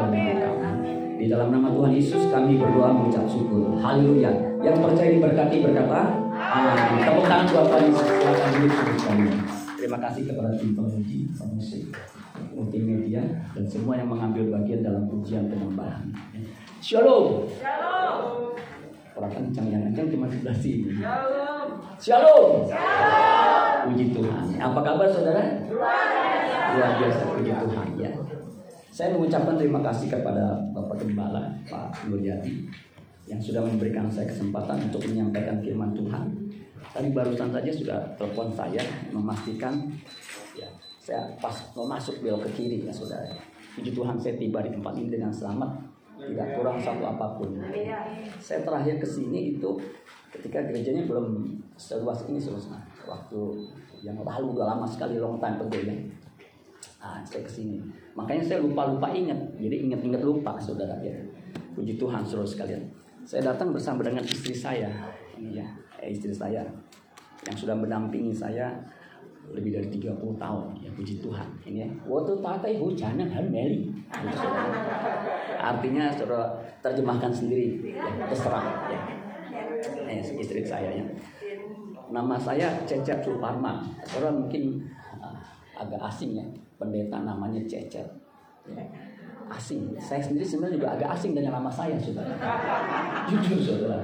kami. Di dalam nama Tuhan Yesus kami berdoa mengucap syukur. Haleluya. Yang percaya diberkati berkata, Amin. Tepuk tangan buat Tuhan Yesus. Silakan duduk. Terima kasih kepada tim penguji, pemusik, multimedia, dan semua yang mengambil bagian dalam pujian penyembahan. Shalom. Shalom. Orang kencang yang kencang cuma sebelah sini. Shalom. Shalom. Shalom. Puji Tuhan. Apa kabar saudara? Luar biasa. Luar biasa puji Tuhan ya. Saya mengucapkan terima kasih kepada Bapak Gembala Pak Nuryati yang sudah memberikan saya kesempatan untuk menyampaikan firman Tuhan. Tadi barusan saja sudah telepon saya memastikan ya saya pas mau masuk belok ke kiri ya saudara. Puji Tuhan saya tiba di tempat ini dengan selamat tidak kurang satu apa pun. Saya terakhir ke sini itu ketika gerejanya belum seluas ini saudara. Waktu yang lalu udah lama sekali long time ago ya. Ah, saya ke sini. Makanya saya lupa-lupa ingat. Jadi ingat-ingat lupa, saudara ya. Puji Tuhan, saudara sekalian. Saya datang bersama dengan istri saya. Ini ya, eh, istri saya. Yang sudah mendampingi saya lebih dari 30 tahun. Ya, puji Tuhan. Ini ya. Waktu tatai hujanan hameli. Gitu. Artinya, saudara terjemahkan sendiri. Ya, terserah. Ya. Eh, istri saya ya. Nama saya Cecep Suparman. Saudara mungkin ah, agak asing ya pendeta namanya Cecep. Ya. Asing. Saya sendiri sebenarnya juga agak asing dengan nama saya, saudara. Jujur, saudara.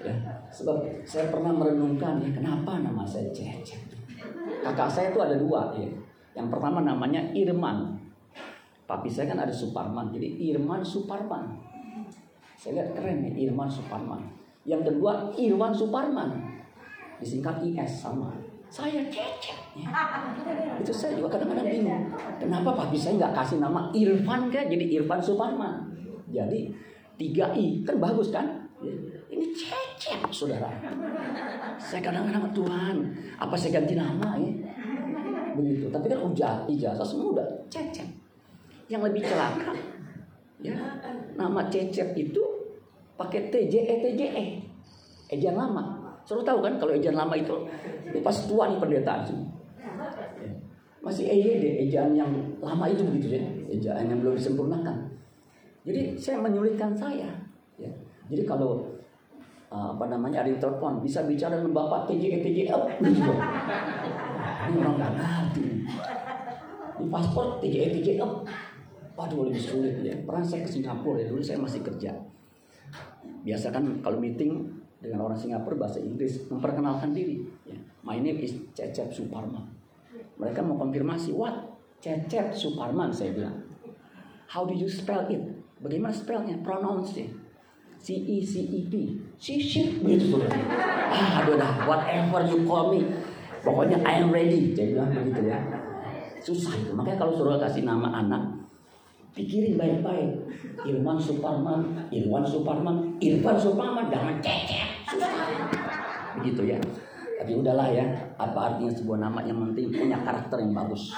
Ya. Sebab saya pernah merenungkan ya kenapa nama saya Cecep. Kakak saya itu ada dua ya. Yang pertama namanya Irman. Papi saya kan ada Suparman, jadi Irman Suparman. Saya lihat keren ya Irman Suparman. Yang kedua Irwan Suparman. Disingkat IS sama saya cecep ya. itu saya juga kadang-kadang bingung. Kenapa papi saya nggak kasih nama Irfan kan jadi Irfan Suparman. Jadi tiga i kan bagus kan? Ya. ini cecep saudara. Saya kadang-kadang Tuhan apa saya ganti nama ya? Begitu. Tapi kan ijazah ijazah semua udah cecep yang lebih celaka ya nama cecep itu pakai TJE TJE ejaan lama Selalu tahu kan kalau ejaan lama itu pas tua nih pendeta. Ya. Masih EYD, ejaan yang lama itu begitu ya, ejaan yang belum disempurnakan. Jadi saya menyulitkan saya. Ya. Jadi kalau uh, apa namanya ada yang telepon bisa bicara dengan bapak TJE TJE gitu. Ini orang nggak ngerti. Di paspor TJE TJE Waduh lebih sulit ya. Pernah saya ke Singapura ya dulu saya masih kerja. Biasa kan kalau meeting dengan orang Singapura bahasa Inggris memperkenalkan diri. Ya. My name is Cecep Suparman. Mereka mau konfirmasi, what? Cecep Suparman saya bilang. How do you spell it? Bagaimana spellnya? Pronounce it. C E C E P. C shit begitu tuh. Ah, aduh dah, whatever you call me. Pokoknya I am ready. Saya bilang begitu ya. Susah itu. Makanya kalau suruh kasih nama anak, pikirin baik-baik. Irwan Suparman, Irwan Suparman, Irfan Suparman, jangan cecep. Begitu ya. Tapi udahlah ya, apa artinya sebuah nama yang penting punya karakter yang bagus.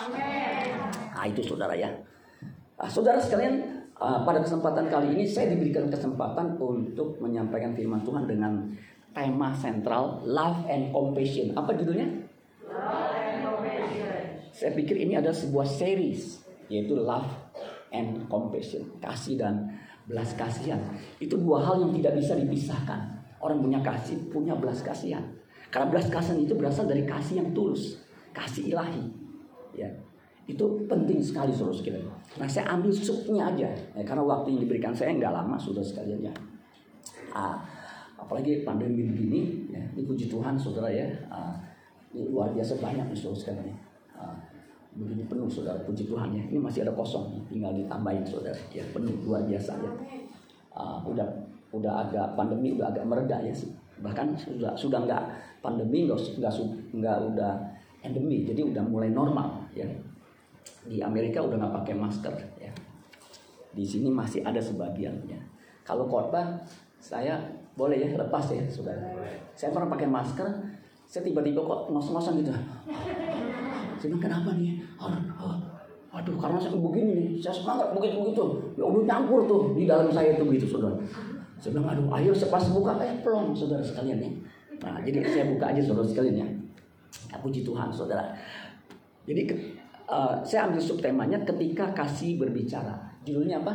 Nah itu saudara ya. Nah, saudara sekalian, uh, pada kesempatan kali ini saya diberikan kesempatan untuk menyampaikan firman Tuhan dengan tema sentral Love and Compassion. Apa judulnya? Saya pikir ini adalah sebuah series yaitu Love and Compassion, kasih dan belas kasihan. Itu dua hal yang tidak bisa dipisahkan. Orang punya kasih, punya belas kasihan. Karena belas kasihan itu berasal dari kasih yang tulus, kasih ilahi. Ya, itu penting sekali saudara sekalian. Nah saya ambil supnya aja, ya, karena waktu yang diberikan saya nggak lama sudah sekalian ya. Ah, apalagi pandemi begini, ya, ini puji Tuhan saudara ya, ah, ini luar biasa banyak nih saudara sekalian. ya. Ah, begini penuh saudara, puji Tuhan ya. Ini masih ada kosong, tinggal ditambahin saudara, ya penuh luar biasa ya. Ah, udah udah agak pandemi udah agak mereda ya sih. Bahkan sudah sudah nggak pandemi, nggak nggak nggak udah endemi, jadi udah mulai normal ya. Di Amerika udah nggak pakai masker ya. Di sini masih ada sebagian ya. Kalau khotbah saya boleh ya lepas ya saudara. Saya pernah pakai masker, saya tiba-tiba kok ngos-ngosan gitu. Saya bilang kenapa nih? Aduh, aduh karena saya begini nih, saya semangat begitu begitu. Ya udah nyampur tuh di dalam saya itu begitu saudara. Saya bilang aduh ayo saya pas buka eh plong saudara sekalian ya. Nah jadi saya buka aja saudara sekalian ya. Ya, puji Tuhan saudara. Jadi eh, saya ambil subtemanya ketika kasih berbicara. Judulnya apa?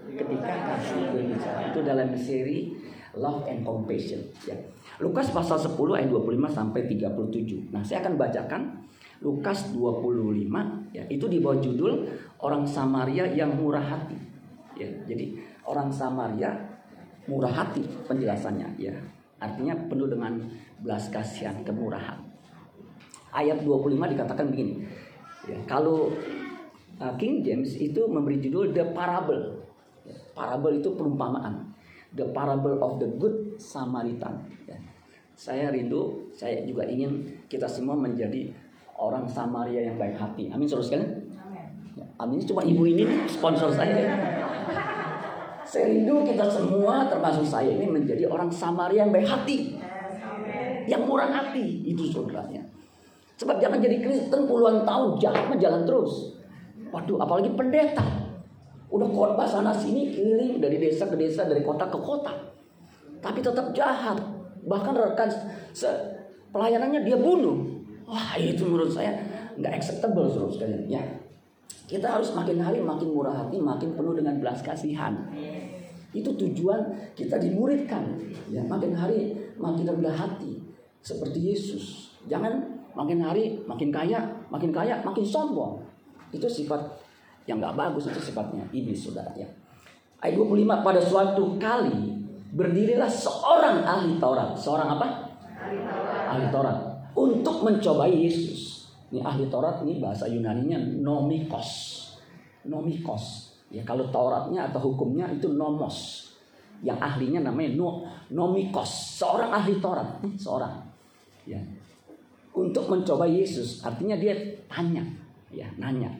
Ketika kasih berbicara. Itu dalam seri Love and Compassion. Ya. Lukas pasal 10 ayat 25 sampai 37. Nah saya akan bacakan Lukas 25 ya itu di bawah judul orang Samaria yang murah hati ya jadi orang Samaria murah hati penjelasannya ya. Artinya penuh dengan belas kasihan kemurahan. Ayat 25 dikatakan begini ya, kalau uh, King James itu memberi judul the parable. Ya, parable itu perumpamaan. The parable of the good Samaritan. Ya. saya rindu saya juga ingin kita semua menjadi orang Samaria yang baik hati. Amin saudara sekalian. Ya, Amin. Cuma ibu ini sponsor saya. Saya kita semua termasuk saya ini menjadi orang Samaria yang baik hati, yang murah hati itu saudaranya. Sebab jangan jadi Kristen puluhan tahun jahat jalan terus. Waduh, apalagi pendeta. Udah khotbah sana sini keliling dari desa ke desa, dari kota ke kota. Tapi tetap jahat. Bahkan rekan pelayanannya dia bunuh. Wah, itu menurut saya nggak acceptable saudara sekalian. Ya, kita harus makin hari makin murah hati, makin penuh dengan belas kasihan. Itu tujuan kita dimuridkan. Ya, makin hari makin rendah hati seperti Yesus. Jangan makin hari makin kaya, makin kaya makin sombong. Itu sifat yang nggak bagus itu sifatnya iblis saudara ya. Ayat 25 pada suatu kali berdirilah seorang ahli Taurat. Seorang apa? Ahli Taurat untuk mencobai Yesus. Ini ahli Taurat ini bahasa Yunaninya nomikos. Nomikos. Ya kalau Tauratnya atau hukumnya itu nomos. Yang ahlinya namanya no, nomikos. Seorang ahli Taurat, Hmm, seorang. Ya. Untuk mencoba Yesus, artinya dia tanya, ya, nanya.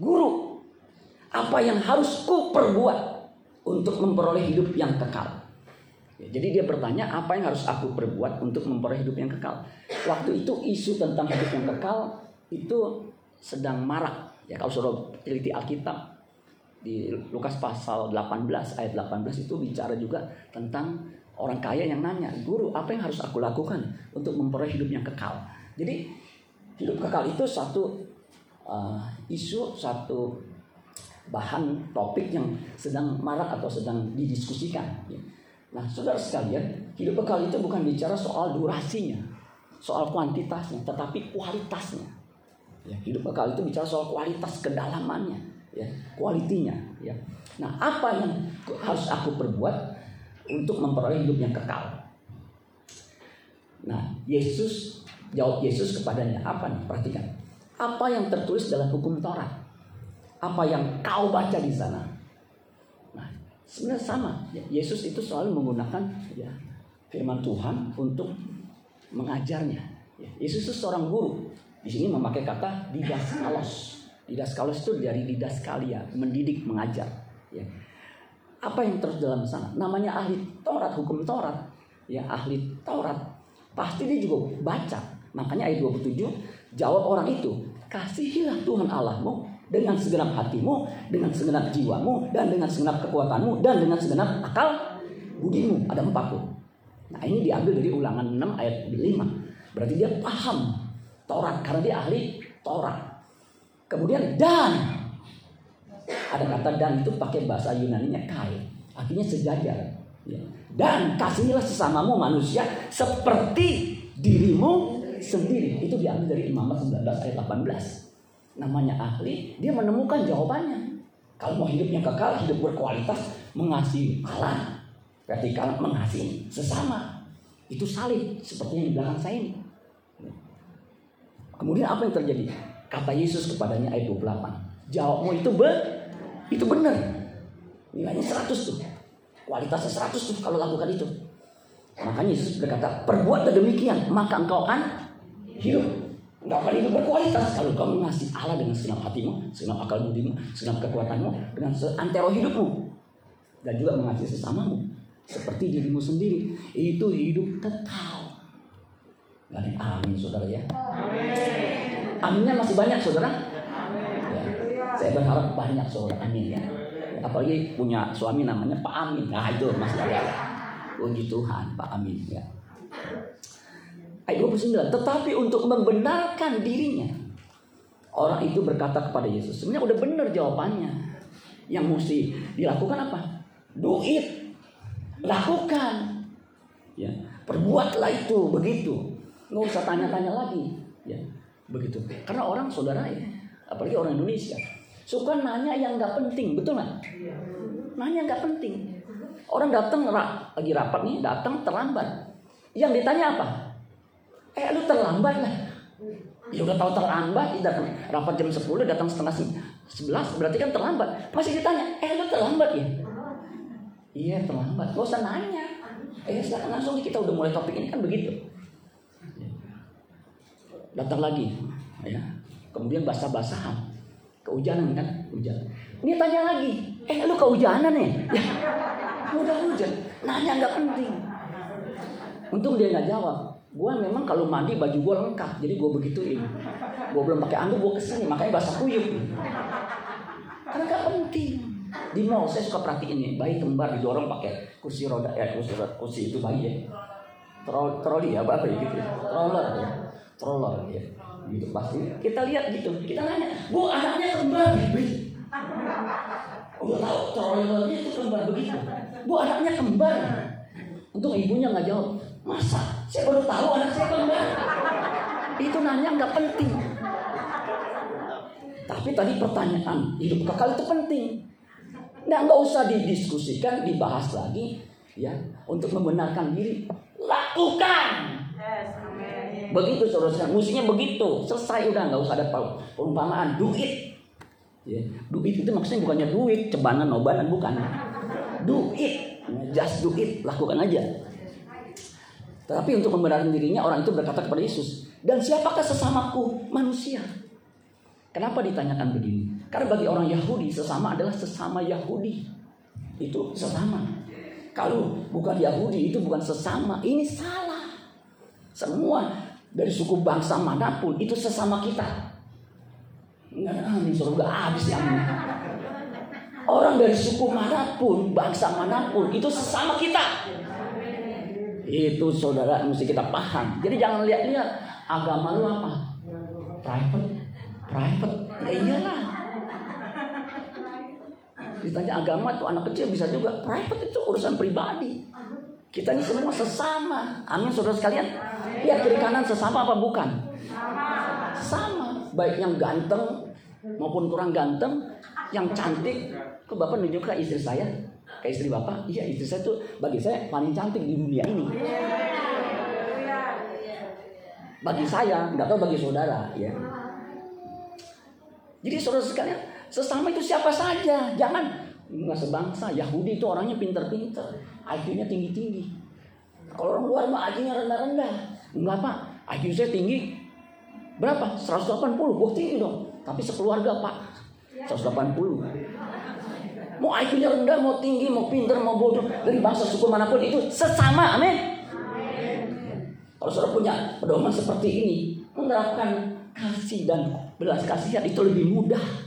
Guru, apa yang harus ku perbuat untuk memperoleh hidup yang kekal? Ya, jadi dia bertanya apa yang harus aku perbuat untuk memperoleh hidup yang kekal. Waktu itu isu tentang hidup yang kekal itu sedang marak. Ya kalau sudah teliti Alkitab di Lukas pasal 18 ayat 18 itu bicara juga tentang orang kaya yang nanya, "Guru, apa yang harus aku lakukan untuk memperoleh hidup yang kekal?" Jadi hidup kekal itu satu uh, isu, satu bahan topik yang sedang marak atau sedang didiskusikan. ya. Nah, saudara sekalian, hidup kekal itu bukan bicara soal durasinya, soal kuantitasnya, tetapi kualitasnya. Ya, hidup kekal itu bicara soal kualitas kedalamannya, ya, kualitinya. Ya. Nah, apa yang harus aku perbuat untuk memperoleh hidup yang kekal? Nah, Yesus jawab Yesus kepadanya apa nih? Perhatikan. Apa yang tertulis dalam hukum Taurat? Apa yang kau baca di sana? Nah, sebenarnya sama. Ya, Yesus itu selalu menggunakan ya, firman Tuhan untuk mengajarnya. Ya, Yesus itu seorang guru. Di sini memakai kata didaskalos. Didaskalos itu dari didaskalia, mendidik, mengajar. Ya. Apa yang terus dalam sana? Namanya ahli Taurat, hukum Taurat. Ya, ahli Taurat. Pasti dia juga baca. Makanya ayat 27, jawab orang itu, kasihilah Tuhan Allahmu dengan segenap hatimu, dengan segenap jiwamu, dan dengan segenap kekuatanmu, dan dengan segenap akal budimu. Ada empat tuh. Nah ini diambil dari ulangan 6 ayat 5. Berarti dia paham Taurat karena dia ahli Taurat. Kemudian dan ada kata dan itu pakai bahasa Yunani-nya kai, artinya sejajar. Ya. Dan kasihilah sesamamu manusia seperti dirimu sendiri. Itu diambil dari Imamat 19 ayat 18. Namanya ahli, dia menemukan jawabannya. Kalau mau hidupnya kekal, hidup berkualitas, mengasihi Allah. Berarti kalau mengasihi sesama. Itu salib, seperti yang di belakang saya ini. Kemudian apa yang terjadi? Kata Yesus kepadanya ayat 28. Jawabmu itu be, itu benar. Nilainya 100 tuh. Kualitasnya 100 tuh kalau lakukan itu. Makanya Yesus berkata, perbuat demikian, maka engkau akan hidup. Engkau akan hidup berkualitas kalau kau mengasihi Allah dengan segenap hatimu, segenap akal budimu, segenap kekuatanmu, dengan seantero hidupmu. Dan juga mengasihi sesamamu. Seperti dirimu sendiri. Itu hidup kekal. Amin saudara ya. Aminnya masih banyak saudara. Ya. Saya berharap banyak saudara amin ya. Apalagi punya suami namanya Pak Amin. Nah itu masih ada. Puji Tuhan Pak Amin ya. Ayat 29. Tetapi untuk membenarkan dirinya. Orang itu berkata kepada Yesus. Sebenarnya udah benar jawabannya. Yang mesti dilakukan apa? Do. Lakukan. Ya. Perbuatlah itu. Begitu. Nggak usah tanya-tanya lagi. Ya. Begitu. Karena orang saudara ya. Apalagi orang Indonesia. Suka nanya yang nggak penting. Betul nggak? Nanya nggak penting. Orang datang lagi rapat nih, datang terlambat. Yang ditanya apa? Eh lu terlambat lah. Ya udah tahu terlambat, datang rapat jam 10, datang setengah 11, berarti kan terlambat. Masih ditanya, eh lu terlambat ya? Iya terlambat, gak usah nanya. Eh langsung kita udah mulai topik ini kan begitu. Datang lagi, ya. Kemudian basah-basahan, kehujanan kan, hujan. Ini tanya lagi, eh lu kehujanan ya? ya udah hujan, nanya nggak penting. Untung dia nggak jawab. Gue memang kalau mandi baju gue lengkap, jadi gue begituin. Gue belum pakai anduk, gue ke sini, makanya basah kuyup. Karena nggak penting. Di mall saya suka perhatiin nih, bayi kembar didorong pakai kursi roda, ya kursi kursi itu bayi ya. Trol, troli ya, apa apa ya gitu ya. Roller ya, roller ya. Gitu pasti. Kita lihat gitu, kita nanya, bu anaknya kembar, beli. Udah tahu trollernya itu kembar begitu. Bu anaknya kembar. Untuk ibunya nggak jawab. Masa? Saya baru tahu anak saya kembar. Itu nanya nggak penting. Tapi tadi pertanyaan hidup kekal itu penting. Nah nggak usah didiskusikan, dibahas lagi, ya untuk membenarkan diri. Lakukan. Begitu saudara Musinya begitu. Selesai udah nggak usah ada perumpamaan. Duit. Ya, duit itu maksudnya bukannya duit, cebanan, obanan bukan. Duit, just do it, lakukan aja. Tapi untuk membenarkan dirinya orang itu berkata kepada Yesus, dan siapakah sesamaku manusia? Kenapa ditanyakan begini? Karena bagi orang Yahudi sesama adalah sesama Yahudi. Itu sesama. Kalau bukan Yahudi itu bukan sesama. Ini salah. Semua dari suku bangsa mana pun itu sesama kita. Surga habis ya. Orang dari suku mana pun, bangsa mana pun itu sesama kita. Itu saudara mesti kita paham. Jadi jangan lihat-lihat agama lu apa? Private, private. Ya iyalah. Ditanya agama tuh anak kecil bisa juga. Private itu urusan pribadi. Kita ini semua sesama. Amin saudara sekalian. Ya kiri kanan sesama apa bukan? Sama. Baik yang ganteng maupun kurang ganteng, yang cantik. Ke bapak nunjuk ke istri saya, ke istri bapak. Iya istri saya tuh bagi saya paling cantik di dunia ini. Bagi saya, nggak tahu bagi saudara, ya. Jadi saudara sekalian, sesama itu siapa saja, jangan nggak sebangsa. Yahudi itu orangnya pinter-pinter, IQ-nya tinggi-tinggi. Kalau orang luar mah IQ-nya rendah-rendah. Enggak pak, IQ saya tinggi. Berapa? 180, wah tinggi dong. Tapi sekeluarga pak, 180. Mau IQ-nya rendah, mau tinggi, mau pinter, mau bodoh. Dari bangsa suku mana pun itu sesama, amin. Kalau saudara punya pedoman seperti ini, menerapkan kasih dan belas kasihan itu lebih mudah.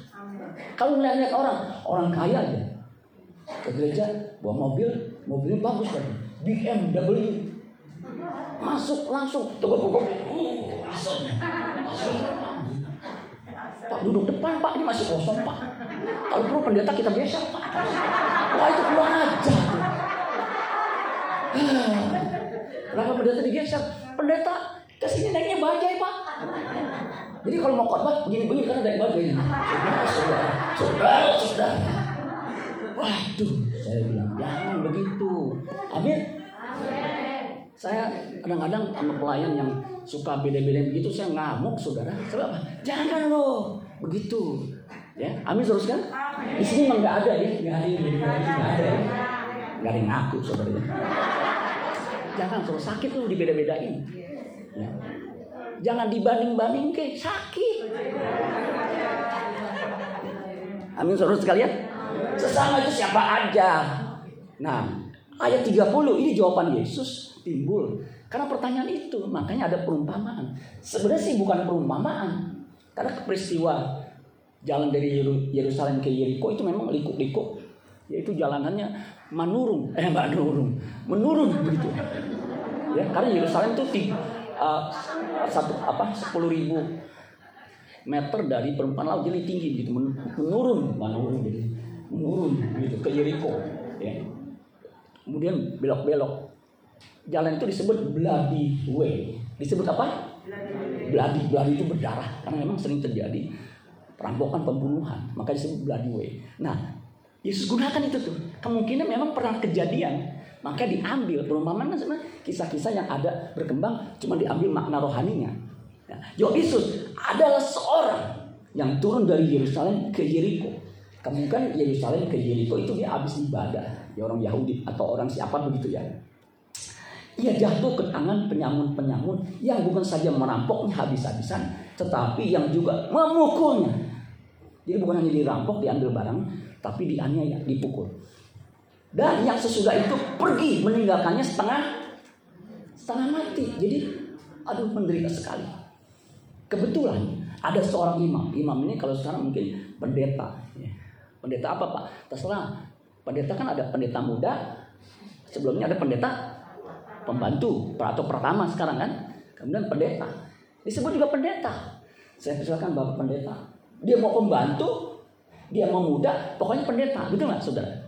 Kalau melihat orang, orang kaya aja ke gereja bawa mobil, mobilnya bagus kan, BMW, masuk langsung, tunggu tunggu, langsung, Pak duduk depan Pak, ini masih kosong Pak. Kalau perlu pendeta kita geser Pak. Wah itu keluar aja. Kenapa pendeta digeser? Pendeta ke sini naiknya bajai Pak. Jadi kalau mau khotbah begini-begini karena naik bajai. Saudara, saudara, saudara. Waduh, saya bilang jangan begitu. Amin. Saya kadang-kadang sama pelayan yang suka beda-beda begitu saya ngamuk saudara. Sebab? Jangan loh begitu. Ya, amin terus kan? Di sini emang nggak ada ya, nggak ada yang nggak ada, ya. nggak ada yang ngaku saudara. Jangan kalau sakit lu dibeda-bedain. Ya. Jangan dibanding-banding ke sakit. Amin saudara sekalian. Sesama itu siapa aja. Nah, ayat 30 ini jawaban Yesus timbul. Karena pertanyaan itu, makanya ada perumpamaan. Sebenarnya sih bukan perumpamaan. Karena peristiwa jalan dari Yeru- Yerusalem ke Yeriko itu memang liku-liku. Yaitu jalanannya menurun, eh menurun, menurun begitu. Ya, karena Yerusalem itu uh, satu apa 10 ribu meter dari permukaan laut jadi tinggi gitu men- menurun menurun gitu menurun gitu ke Yeriko ya. Kemudian belok-belok jalan itu disebut bloody way. Disebut apa? Bloody bloody itu berdarah karena memang sering terjadi perampokan pembunuhan maka disebut bloody way. Nah Yesus gunakan itu tuh. Kemungkinan memang pernah kejadian maka diambil perumpamaan kan sebenarnya kisah-kisah yang ada berkembang cuma diambil makna rohaninya Ya, Yesus adalah seorang yang turun dari Yerusalem ke Yeriko. Kamu kan Yerusalem ke Yeriko itu dia habis ibadah, ya orang Yahudi atau orang siapa begitu ya. Ia jatuh ke tangan penyamun-penyamun yang bukan saja merampoknya habis-habisan, tetapi yang juga memukulnya. Jadi bukan hanya dirampok, diambil barang, tapi dianiaya, dipukul. Dan yang sesudah itu pergi meninggalkannya setengah setengah mati. Jadi aduh menderita sekali. Kebetulan ada seorang imam. Imam ini kalau sekarang mungkin pendeta. ya. Pendeta apa pak? Terserah. Pendeta kan ada pendeta muda. Sebelumnya ada pendeta pembantu atau pertama sekarang kan. Kemudian pendeta. Disebut juga pendeta. Saya persilakan bapak pendeta. Dia mau pembantu, dia mau muda, pokoknya pendeta, betul nggak saudara?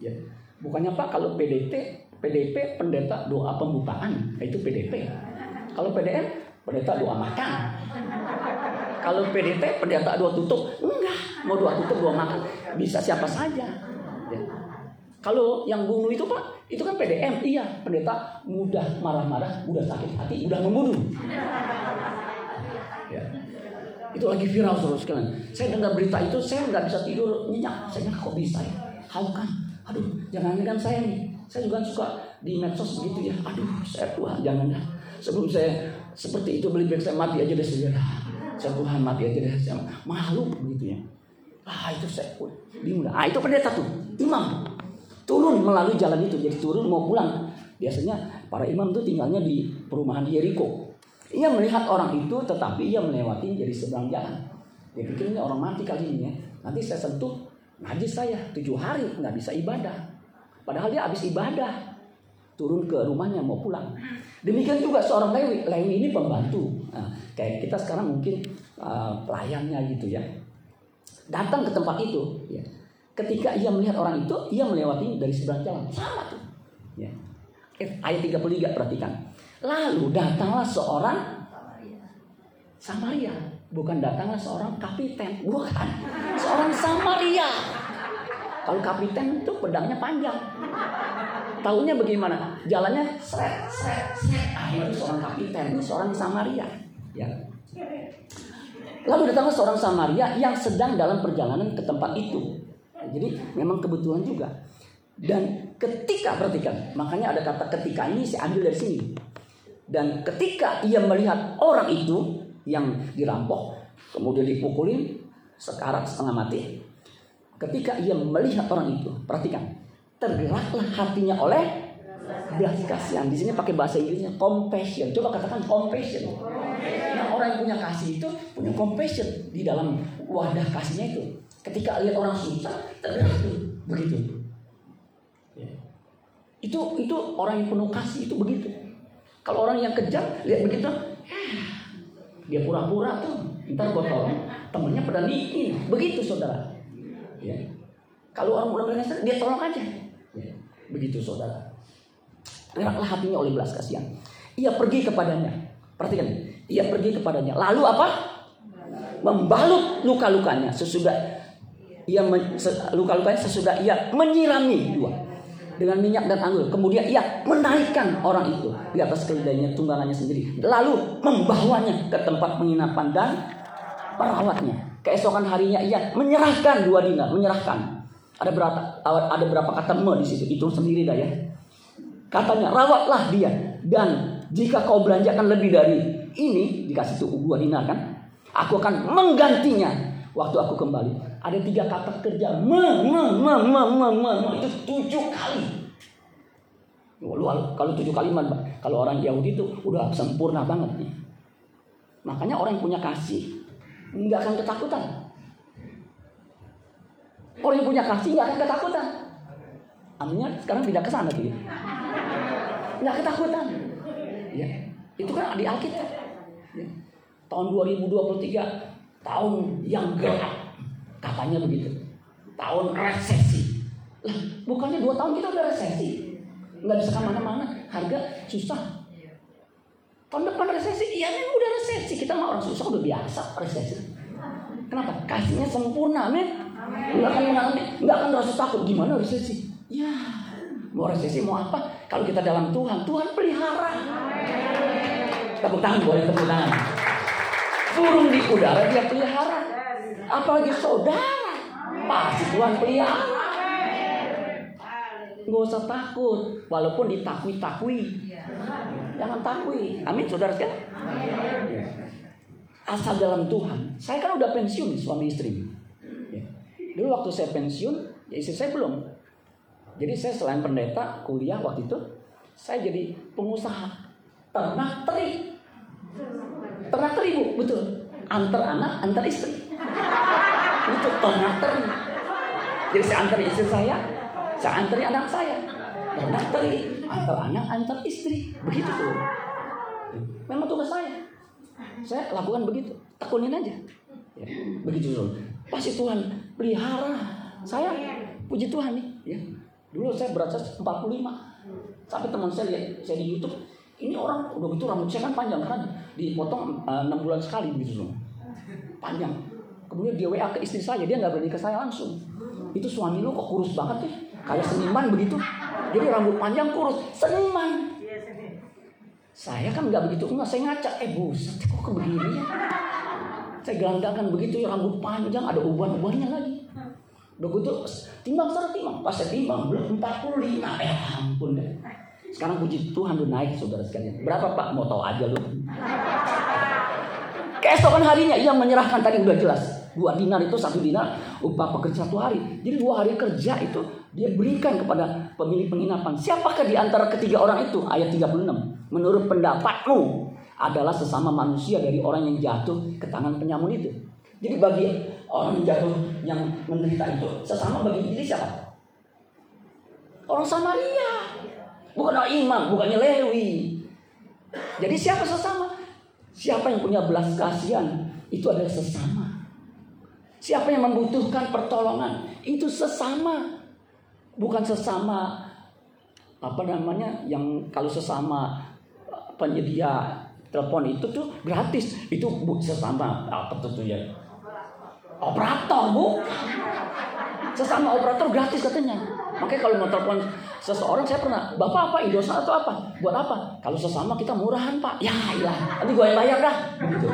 Ya. Bukannya pak kalau PDT, PDP pendeta doa pembukaan, itu PDP. Kalau PDM pendeta doa makan. Kalau PDT pendeta doa tutup, enggak. Mau doa tutup doa makan, bisa siapa saja. Ya. Kalau yang bunuh itu pak, itu kan PDM, iya pendeta mudah marah-marah, mudah sakit hati, mudah membunuh. Ya. Itu lagi viral saudara sekalian. Saya dengar berita itu, saya nggak bisa tidur nyenyak. Saya kok bisa ya? Hau kan? Aduh, jangan kan saya nih. Saya juga suka di medsos begitu ya. Aduh, saya Tuhan jangan dah. Sebelum saya seperti itu beli saya mati aja deh saudara. Saya Tuhan mati aja deh. Saya malu begitu ya. Ah itu saya pun bingung. Ah itu pendeta tuh, imam. Turun melalui jalan itu, jadi turun mau pulang. Biasanya para imam tuh tinggalnya di perumahan Yeriko. Ia melihat orang itu, tetapi ia melewati jadi seberang jalan. Dia pikir ini orang mati kali ini ya. Nanti saya sentuh, najis saya tujuh hari nggak bisa ibadah. Padahal dia habis ibadah, turun ke rumahnya mau pulang. Demikian juga seorang Lewi, Lewi ini pembantu. Nah, kayak kita sekarang mungkin uh, pelayannya gitu ya. Datang ke tempat itu, ya. Ketika ia melihat orang itu, ia melewati dari seberang jalan. Sama tuh. Ya. Eh, Ayat 33 perhatikan. Lalu datanglah seorang Samaria. Bukan datanglah seorang kapiten. Bukan. Seorang Samaria. Kalau kapiten itu pedangnya panjang. Tahunya bagaimana? Jalannya seret, seret, seret. Ah, seorang kapiten, seorang Samaria. Ya. Lalu datanglah seorang Samaria yang sedang dalam perjalanan ke tempat itu. Jadi memang kebetulan juga. Dan ketika perhatikan, makanya ada kata ketika ini saya ambil dari sini. Dan ketika ia melihat orang itu yang dirampok, kemudian dipukulin sekarat setengah mati. Ketika ia melihat orang itu, perhatikan, tergeraklah hatinya oleh belas kasihan. Di sini pakai bahasa Inggrisnya compassion. Coba katakan compassion. Nah, orang yang punya kasih itu punya compassion di dalam wadah kasihnya itu. Ketika lihat orang susah, tergerak begitu. Itu itu orang yang penuh kasih itu begitu. Kalau orang yang kejam lihat begitu, dia pura-pura tuh. Ntar tolong, temennya pada bikin. Begitu saudara. Ya. Kalau orang udah berkasih, dia tolong aja. Ya. Begitu saudara. Geraklah hatinya oleh belas kasihan. Ia pergi kepadanya. Perhatikan, ia pergi kepadanya. Lalu apa? Membalut luka-lukanya sesudah ia luka-lukanya sesudah ia menyirami dua dengan minyak dan anggur. Kemudian ia menaikkan orang itu di atas keledainya tunggangannya sendiri. Lalu membawanya ke tempat penginapan dan merawatnya. Keesokan harinya ia menyerahkan dua dinar, menyerahkan. Ada berapa ada berapa kata me di situ? Hitung sendiri dah ya. Katanya, rawatlah dia. Dan jika kau belanjakan lebih dari ini, dikasih tuh dua dinar kan, aku akan menggantinya waktu aku kembali. Ada tiga kata kerja, me, me, me, me, me, me, itu tujuh kali. Kalau tujuh kali, kalau orang Yahudi itu udah sempurna banget nih. Makanya orang yang punya kasih nggak akan ketakutan. Orang yang punya kasih nggak akan ketakutan. Aminnya sekarang tidak ke sana tuh. Nggak ketakutan. Ya. Itu kan di Alkitab. Ya. Tahun 2023 tahun yang gelap. Katanya begitu. Tahun resesi. Lah, bukannya dua tahun kita udah resesi. Nggak bisa ke mana-mana. Harga susah. Tahun depan resesi, iya kan udah resesi. Kita mah orang susah udah biasa resesi. Kenapa? Kasihnya sempurna, men. Nggak akan mengalami, nggak akan rasa takut. Gimana resesi? Ya, mau resesi mau apa? Kalau kita dalam Tuhan, Tuhan pelihara. Tepuk tangan, boleh tepuk tangan. Burung di udara dia pelihara. Apalagi saudara, pasti Tuhan pelihara. Gak usah takut, walaupun ditakui-takui. Jangan takui. Amin, saudara sekalian. Asal dalam Tuhan. Saya kan udah pensiun suami istri. Ya. Dulu waktu saya pensiun, ya istri saya belum. Jadi saya selain pendeta, kuliah waktu itu, saya jadi pengusaha ternak teri. Ternak teri bu, betul. Antar anak, antar istri. Itu ternak teri. Jadi saya antar istri saya, saya antari anak saya. Ternak teri, antar anak, antar istri. Begitu tuh. Memang tugas saya. Saya lakukan begitu. Tekunin aja. Ya, begitu tuh. Pasti Tuhan pelihara. Saya puji Tuhan nih. Ya. Dulu saya berat 45. Sampai teman saya lihat saya di YouTube, ini orang udah gitu rambut saya kan panjang karena dipotong uh, 6 bulan sekali gitu loh. Panjang. Kemudian dia WA ke istri saya, dia nggak berani ke saya langsung. Itu suami lu kok kurus banget ya? Kayak seniman begitu. Jadi rambut panjang kurus, seniman. Saya kan nggak begitu enggak, saya ngaca, eh buset kok kebegini ya. Saya gelandangan begitu ya rambut panjang, ada uban-ubannya lagi. Udah gitu timbang sana timbang, pas saya timbang belum 45, eh ampun deh. Sekarang puji Tuhan udah naik saudara sekalian. Berapa pak? Mau tahu aja lu. Keesokan harinya ia menyerahkan tadi udah jelas. Dua dinar itu satu dinar upah pekerja satu hari. Jadi dua hari kerja itu dia berikan kepada pemilik penginapan. Siapakah di antara ketiga orang itu? Ayat 36. Menurut pendapatmu adalah sesama manusia dari orang yang jatuh ke tangan penyamun itu. Jadi bagi orang yang jatuh yang menderita itu sesama bagi diri siapa? Orang Samaria. Bukan orang imam, bukannya Lewi. Jadi siapa sesama? Siapa yang punya belas kasihan itu adalah sesama. Siapa yang membutuhkan pertolongan itu sesama. Bukan sesama apa namanya yang kalau sesama penyedia telepon itu tuh gratis. Itu sesama apa tuh ya? Operator bu. Sesama operator gratis katanya. Makanya kalau mau telepon seseorang saya pernah, Bapak apa Indosat atau apa? Buat apa? Kalau sesama kita murahan Pak. Ya ilah, nanti gue yang bayar dah. Begitu.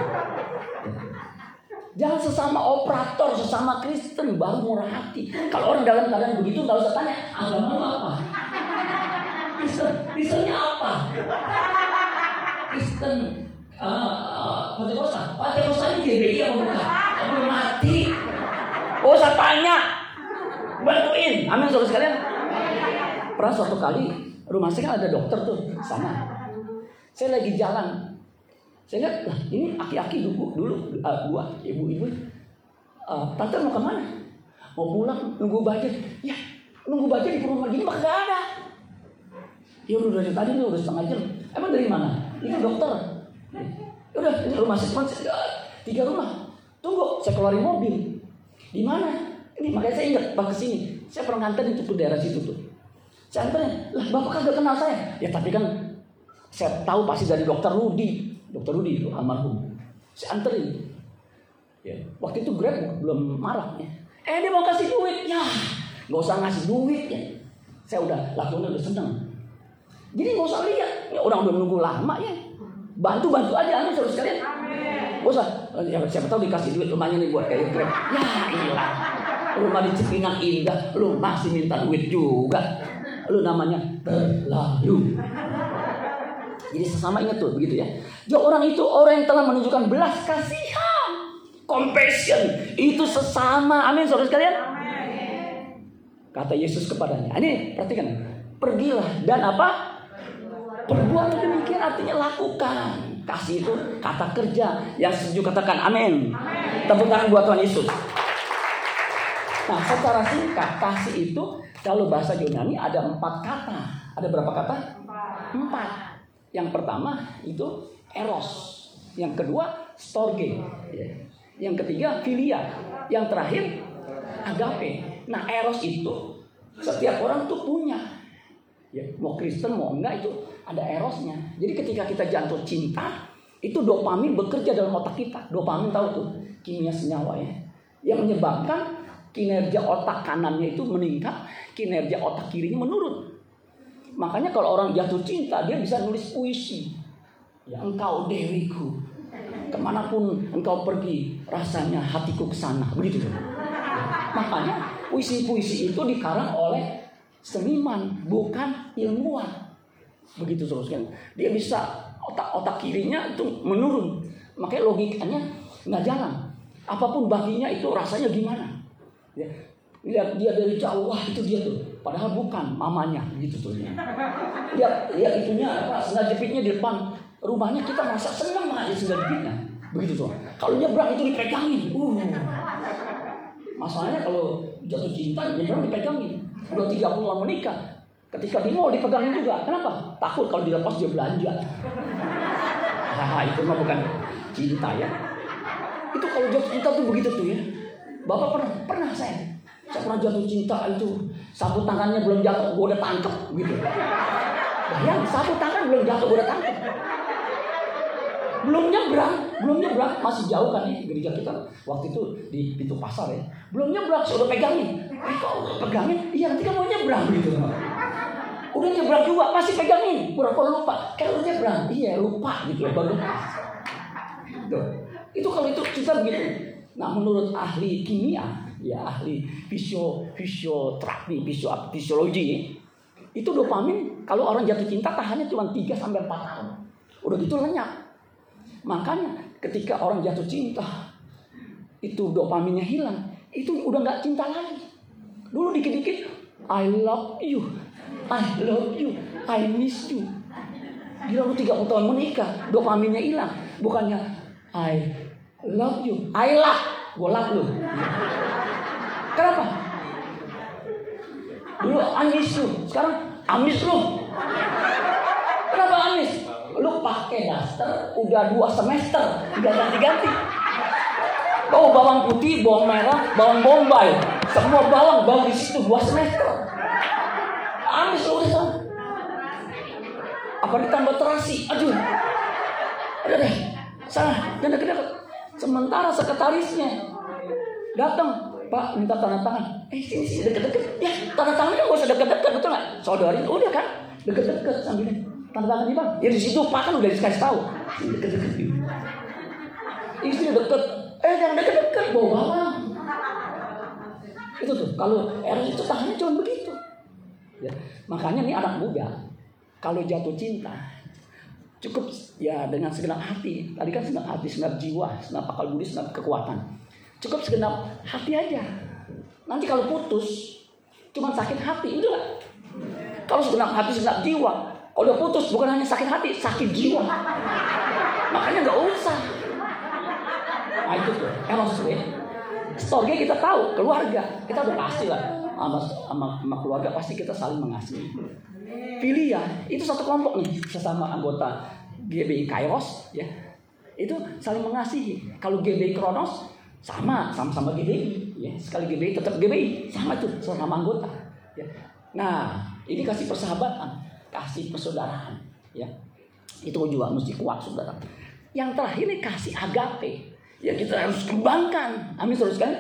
Jangan sesama operator, sesama Kristen baru murah hati. Kalau orang dalam keadaan begitu nggak usah tanya agama apa. Kristen, Kristennya apa? Kristen uh, Pentekosta, Pentekosta ini GBI apa bukan? Belum mati. Oh saya tanya, bantuin. Amin saudara sekalian. Pernah suatu kali rumah saya kan ada dokter tuh sana. Saya lagi jalan, saya lihat lah ini aki-aki dulu dulu uh, gua ibu-ibu uh, tante mau ke mana? Mau pulang nunggu budget? Ya nunggu budget di rumah gini mah gak ada. Ya udah dari tadi udah setengah jam. Emang dari mana? Ini dokter. Ya udah rumah saya tiga rumah. Tunggu saya keluarin mobil. Di mana? Ini makanya saya ingat pas ke sini. Saya pernah nganter itu ke daerah situ tuh. Saya anterin, lah bapak kagak kenal saya. Ya tapi kan saya tahu pasti dari dokter Rudi. Dokter Rudi itu almarhum. Saya anterin. Ya, waktu itu Grab belum marah ya. Eh dia mau kasih duit ya, nggak usah ngasih duit ya. Saya udah lakukan udah seneng. Jadi nggak usah lihat, ya orang udah menunggu lama ya. Bantu bantu aja amin saudara sekalian. Nggak usah, ya, siapa tahu dikasih duit lumayan nih buat kayak Grab. Ya ilah, rumah di Cipinang indah, lu masih minta duit juga. lu namanya terlalu. Jadi sesama ingat tuh begitu ya. Jadi orang itu orang yang telah menunjukkan belas kasihan, compassion itu sesama. Amin saudara sekalian. Kata Yesus kepadanya. Ini perhatikan. Pergilah dan apa? Perbuat demikian artinya lakukan. Kasih itu kata kerja yang setuju katakan amin. Tepuk tangan buat Tuhan Yesus. Nah, secara singkat kasih itu kalau bahasa Yunani ada empat kata. Ada berapa kata? Empat. Yang pertama itu eros. Yang kedua storge. Ya. Yang ketiga filia. Yang terakhir agape. Nah eros itu setiap orang tuh punya. Ya, mau Kristen mau enggak itu ada erosnya. Jadi ketika kita jatuh cinta, itu dopamin bekerja dalam otak kita. Dopamin tahu tuh kimia senyawa ya. Yang menyebabkan kinerja otak kanannya itu meningkat, kinerja otak kirinya menurun. Makanya kalau orang jatuh cinta, dia bisa nulis puisi. Ya, engkau dewiku. Ke mana pun engkau pergi, rasanya hatiku ke sana. Begitu. Makanya puisi-puisi itu dikarang oleh seniman, bukan ilmuwan. Begitu terus Dia bisa otak-otak kirinya itu menurun. Makanya logikanya nggak jalan. Apa pun baginya itu rasanya gimana. Ya, lihat dia dari jauh, wah itu dia tuh. Padahal bukan mamanya, gitu tuh. Lihat, lihat itunya apa, sendal jepitnya di depan rumahnya kita merasa senang aja sendal jepitnya. Begitu tuh. Kalau nyebrang itu dipegangin. Uh. Masalahnya kalau jatuh cinta nyebrang dipegangin. Udah 30 lama menikah. Ketika di mall dipegangin juga. Kenapa? Takut kalau dilepas dia belanja. Haha, itu mah bukan cinta ya. Itu kalau jatuh cinta tuh begitu tuh ya. Bapak pernah pernah saya saya pernah jatuh cinta itu. Sapu tangannya belum jatuh gue udah tangkep gitu. Bayang sapu tangan belum jatuh gue udah tangkep. Belum nyebrang belum nyebrang. Masih jauh kan ya gereja kita. Waktu itu di pintu pasar ya. Belum nyebrang saya pegangin. Eh kok pegangin? Iya nanti kamu nyebrang gitu. Udah nyebrang juga masih pegangin. Pura-pura lupa kan udah nyebrang. Iya lupa gitu. Tuh. itu kalau itu kita begitu nah menurut ahli kimia ya ahli fisio fisioterapi fisio fisiologi itu dopamin kalau orang jatuh cinta tahannya cuma 3 sampai 4 tahun. Udah gitu lenyap. Makanya ketika orang jatuh cinta itu dopaminnya hilang. Itu udah nggak cinta lagi. Dulu dikit-dikit I love you I love you I miss you. Gila lu 30 tahun menikah Dopaminnya hilang. Bukannya I love you I love Gue love lu Kenapa? Dulu amis lu, sekarang amis lu. Kenapa amis? Lu pakai daster udah dua semester, nggak ganti-ganti. Oh bawang putih, bawang merah, bawang bombay, semua bawang bawang di situ dua semester. Amis lu udah Apa ditambah terasi? Aduh, ada deh, salah, dan deket Sementara sekretarisnya datang Pak minta tanda tangan. Eh sini deket-deket. Ya tanda tangannya gak usah deket-deket betul nggak? Saudari udah kan deket-deket sambil tanda tangan di bang. Ya di situ Pak kan udah dikasih tahu. Deket-deket. Istri deket. Eh jangan deket-deket bawa bawang. Itu tuh kalau Eros itu tahannya cuma begitu. Ya, makanya nih anak muda kalau jatuh cinta cukup ya dengan segenap hati. Tadi kan segenap hati, segenap jiwa, segenap akal budi, segenap kekuatan Cukup segenap hati aja. Nanti kalau putus, cuma sakit hati, udah. Kalau segenap hati, segenap jiwa. Kalau udah putus, bukan hanya sakit hati, sakit jiwa. Makanya nggak usah. Nah itu tuh, emang sesuai. Story kita tahu, keluarga. Kita udah pasti lah. Sama, sama, sama keluarga pasti kita saling mengasihi. Filia, itu satu kelompok nih, sesama anggota GBI Kairos, ya. Itu saling mengasihi. Kalau GBI Kronos, sama sama-sama GBI ya. Sekali GBI tetap GBI sama tuh sama anggota ya. Nah ini kasih persahabatan kasih persaudaraan ya. Itu juga mesti kuat saudara. Yang terakhir ini kasih agape ya. Kita harus kembangkan. Amin terus kan?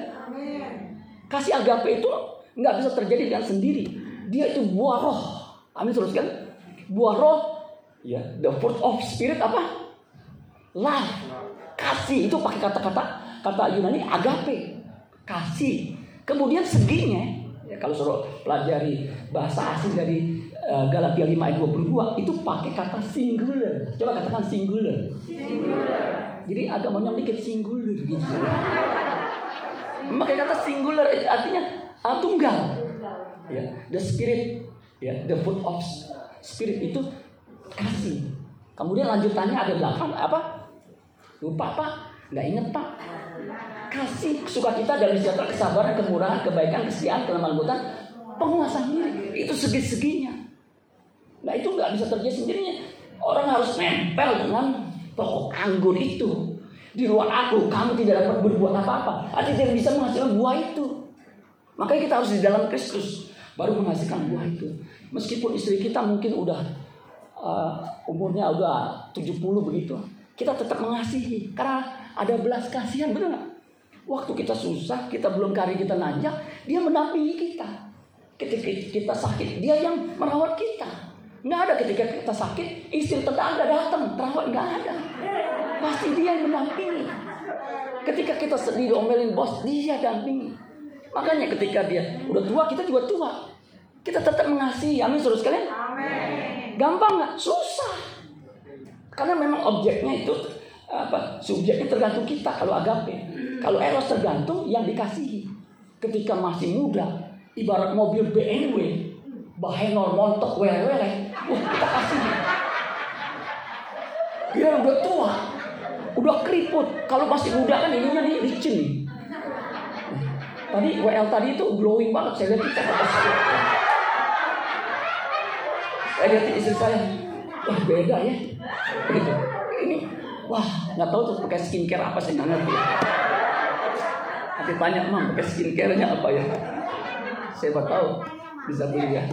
Kasih agape itu nggak bisa terjadi dengan sendiri. Dia itu buah roh amin terus kan buah roh ya the fruit of spirit apa love kasih itu pakai kata-kata kata Yunani agape kasih kemudian seginya ya, Kalau suruh pelajari bahasa asing dari uh, Galatia 5 ayat 22 itu pakai kata singular. Coba katakan singular. Jadi agamanya dikit singular gitu. Pakai kata singular artinya uh, tunggal. Ya, the spirit, ya, the fruit of spirit itu kasih. Kemudian lanjutannya ada belakang apa? Lupa pak? Nggak inget pak? Kasih sukacita dari sejahtera kesabaran, kemurahan, kebaikan, kesetiaan, kelembutan, penguasaan diri. Itu segi-seginya. Nah itu nggak bisa terjadi sendirinya. Orang harus nempel dengan pokok anggur itu. Di luar aku, kamu tidak dapat berbuat apa-apa. Artinya tidak bisa menghasilkan buah itu. Makanya kita harus di dalam Kristus baru menghasilkan buah itu. Meskipun istri kita mungkin udah uh, umurnya udah 70 begitu, kita tetap mengasihi karena ada belas kasihan benar gak? Waktu kita susah, kita belum kari kita nanjak, dia mendampingi kita. Ketika kita sakit, dia yang merawat kita. Nggak ada ketika kita sakit, istri tetangga datang, terawat nggak ada. Pasti dia yang mendampingi. Ketika kita sedih diomelin bos, dia dampingi. Makanya ketika dia udah tua, kita juga tua. Kita tetap mengasihi. Amin, saudara sekalian. Amin. Gampang nggak? Susah. Karena memang objeknya itu apa? Subjeknya tergantung kita kalau agape. Kalau eros tergantung yang dikasihi. Ketika masih muda, ibarat mobil BMW, bahenol montok wele-wele, wah kita kasih. Dia udah tua, udah keriput. Kalau masih muda kan ininya licin nih. Tadi WL tadi itu glowing banget, saya lihat. Saya lihat istri saya, wah beda ya. Gitu. Ini, wah nggak tahu tuh pakai skincare apa sih nggak ngerti. Nanti tanya mam pakai skincare-nya apa ya? Siapa tahu bisa beli ya.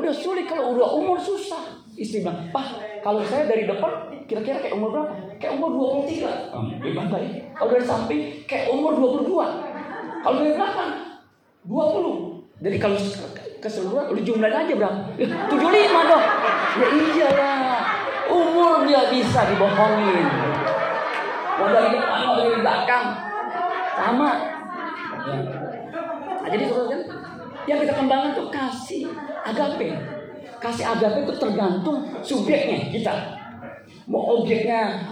Udah sulit kalau udah umur susah. Istri bilang, Pak, kalau saya dari depan kira-kira kayak umur berapa? Kayak umur 23. Oh, gimana ya? Kalau dari samping kayak umur 22. Kalau dari belakang 20. Jadi kalau keseluruhan udah jumlahin aja berapa? Eh, 75 dong. Ya iyalah. Umur dia bisa dibohongin. Mau dari depan, mau dari belakang. Sama. Nah, jadi saudara kan, yang kita kembangkan tuh kasih agape. Kasih agape itu tergantung subjeknya kita. Mau objeknya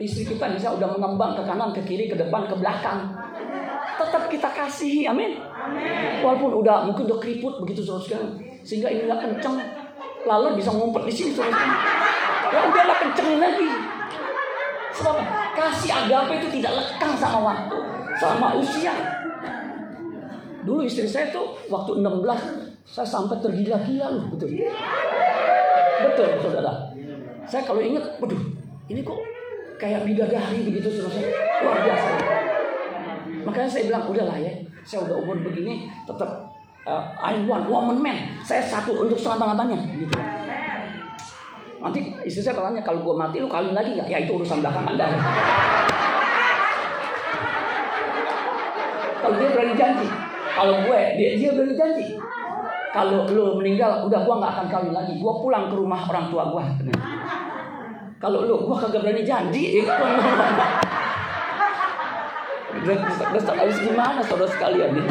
istri kita bisa udah mengembang ke kanan, ke kiri, ke depan, ke belakang. Tetap kita kasihi, amin. Walaupun udah mungkin udah keriput begitu saudara sehingga ini nggak kenceng, lalu bisa ngumpet di sini saudara. Ya udahlah kencengin lagi. Sebab kasih agape itu tidak lekang sama waktu, sama usia. Dulu istri saya tuh waktu 16 saya sampai tergila-gila loh, betul. Betul, saudara. Saya kalau ingat, waduh, ini kok kayak bidadari begitu saudara saya. Luar biasa. Makanya saya bilang, udahlah ya, saya udah umur begini, tetap uh, I want woman man. Saya satu untuk semata-matanya, gitu. Nanti istri saya tanya, kalau gue mati lu kawin lagi nggak? Ya itu urusan belakang anda. Kalau dia berani janji, kalau gue dia, dia berani janji. Kalau lu meninggal, udah gue nggak akan kawin lagi. Gue pulang ke rumah orang tua gue. Kalau lu, gue kagak berani janji. Terus harus gimana saudara sekalian nih?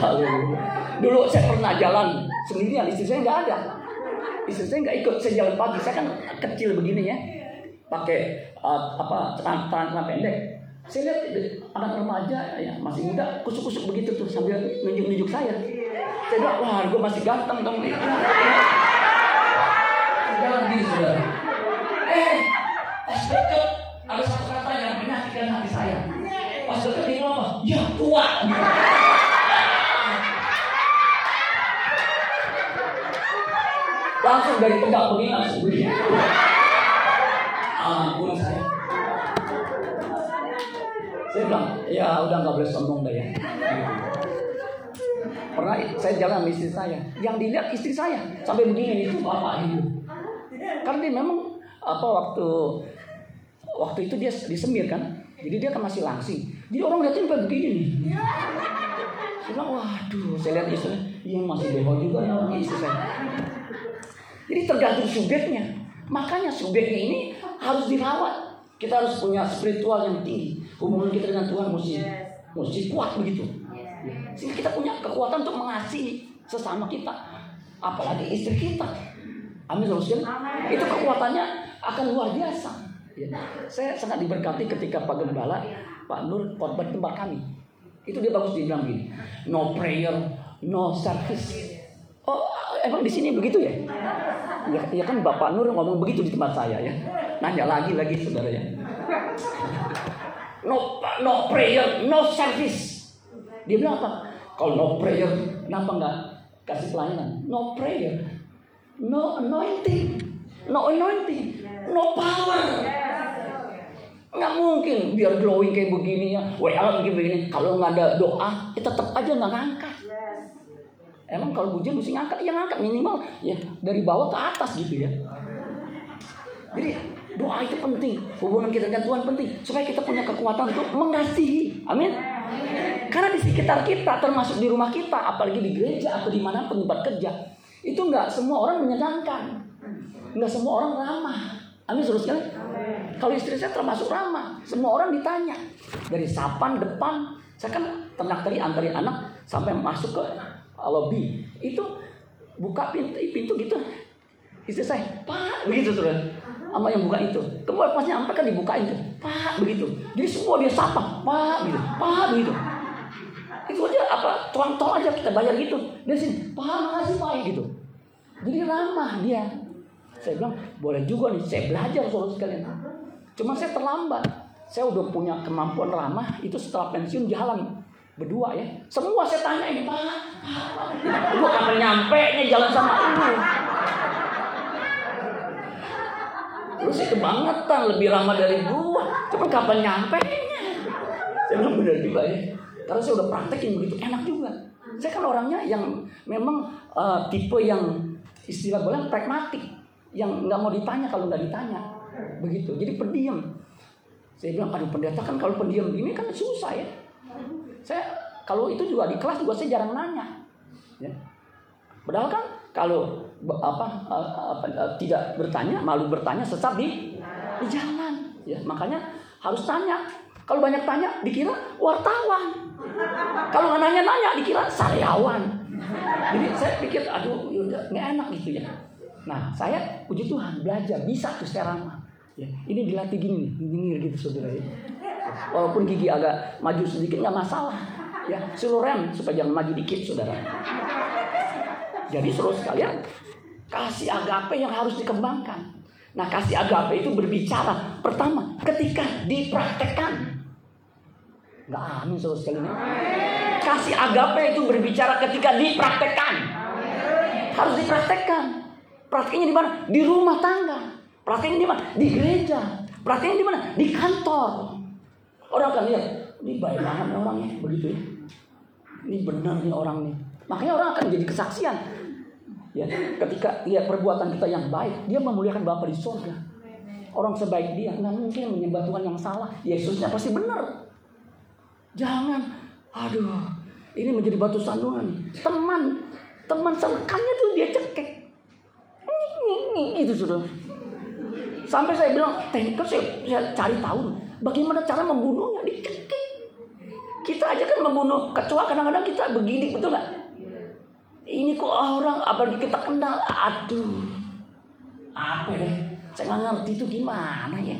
Lalu, dulu saya pernah jalan sendirian, istri saya nggak ada. Istri saya nggak ikut, saya jalan pagi. Saya kan kecil begini ya, pakai uh, apa celana pendek. Saya lihat anak remaja ya masih muda kusuk-kusuk begitu tuh sambil nunjuk-nunjuk saya. Saya bilang, wah gue masih ganteng dong. Jalan di saudara. Eh, pas deket ada satu kata yang menyakitkan hati saya. Pas deket dia ngomong? Ya tua. Langsung dari tegak begini langsung begini. Ampun saya. Saya bilang, ya udah nggak boleh sombong dah ya. Pernah saya jalan sama istri saya, yang dilihat istri saya sampai begini itu bapak itu. Karena dia memang apa waktu waktu itu dia disemir kan, jadi dia kan masih langsing. Jadi orang lihatin kayak begini nih. Saya bilang, waduh, saya lihat istri, iya masih beho juga ya istri saya. Jadi tergantung subjeknya. Makanya subjeknya ini harus dirawat. Kita harus punya spiritual yang tinggi. Hubungan kita dengan Tuhan mesti mesti kuat begitu. Sehingga kita punya kekuatan untuk mengasihi sesama kita, apalagi istri kita. Amin. Itu kekuatannya akan luar biasa. Ya. Saya sangat diberkati ketika Pak Gembala, Pak Nur di tempat kami. Itu dia bagus dia bilang gini, no prayer, no service. Oh, emang di sini begitu ya? Ya, ya kan Bapak Nur ngomong begitu di tempat saya ya. Nanya lagi lagi saudara ya. No, no prayer, no service. Dia bilang apa? Kalau no prayer, kenapa nggak kasih pelayanan? No prayer, no anointing, no anointing, no power. Nggak mungkin biar glowing kayak begini ya. WA begini begini. Kalau nggak ada doa, ya tetap aja nggak ngangkat. Emang kalau pujian mesti ngangkat, ya ngangkat minimal ya dari bawah ke atas gitu ya. Jadi doa itu penting, hubungan kita dengan Tuhan penting supaya kita punya kekuatan untuk mengasihi. Amin. Karena di sekitar kita, termasuk di rumah kita, apalagi di gereja atau di mana pun tempat kerja, itu nggak semua orang menyenangkan, nggak semua orang ramah. Amin, saudara sekalian. Kalau istri saya termasuk ramah, semua orang ditanya. Dari sapan depan. Saya kan ternak tadi antarin anak sampai masuk ke lobby. Itu buka pintu pintu gitu. Istri saya pak begitu saudara sama yang buka itu. Kemudian pas nyampe kan dibukain tuh. Pak begitu. Jadi semua dia sapa pak gitu. Pak begitu. Itu aja apa tuang tol aja kita bayar gitu. Dia sini pak makasih pak gitu. Jadi ramah dia saya bilang boleh juga nih saya belajar saudara sekalian. Cuma saya terlambat. Saya udah punya kemampuan ramah itu setelah pensiun jalan berdua ya. Semua saya tanya ini pak pak. kapan nyampe nya jalan sama ibu lu sih kebangetan lebih lama dari gua. Cuma kapan nyampe saya bilang benar juga ya. Karena saya udah praktekin begitu enak juga. Saya kan orangnya yang memang uh, tipe yang istilah bilang pragmatik yang nggak mau ditanya kalau nggak ditanya. Begitu. Jadi pendiam. Saya bilang aduh pendeta kan kalau pendiam ini kan susah ya. Saya kalau itu juga di kelas juga saya jarang nanya. Ya. Padahal kan kalau apa, apa tidak bertanya malu bertanya sesat di di jalan. Ya makanya harus tanya. Kalau banyak tanya dikira wartawan. Kalau nggak nanya-nanya dikira sariawan. Jadi saya pikir aduh nggak enak gitu ya nah saya puji Tuhan belajar bisa tuh secara ramah ya ini dilatih gini gini gitu saudara ya walaupun gigi agak maju sedikit nggak masalah ya suruh rem supaya jangan maju dikit saudara jadi suruh sekalian kasih agape yang harus dikembangkan. Nah kasih agape itu berbicara pertama ketika dipraktekkan. Gak amin saudara sekalian. ya. Kasih agape itu berbicara ketika dipraktekkan. Harus dipraktekkan. Prakteknya di mana? Di rumah tangga. Prakteknya di mana? Di gereja. Prakteknya di mana? Di kantor. Orang akan lihat, ini baik banget orangnya, begitu ya. Ini benar nih orang nih. Makanya orang akan jadi kesaksian. Ya, ketika lihat perbuatan kita yang baik, dia memuliakan Bapa di surga. Orang sebaik dia nggak mungkin menyembah Tuhan yang salah. Yesusnya pasti benar. Jangan, aduh, ini menjadi batu sandungan. Teman, teman selekannya tuh dia cekek. Ini itu sudah. Sampai saya bilang, teknikal saya, saya cari tahu bagaimana cara membunuhnya dicekik. Kita aja kan membunuh kecoa kadang-kadang kita begini betul nggak? Ini kok orang apa kita kenal? Aduh, apa deh? Saya nggak ngerti itu gimana ya.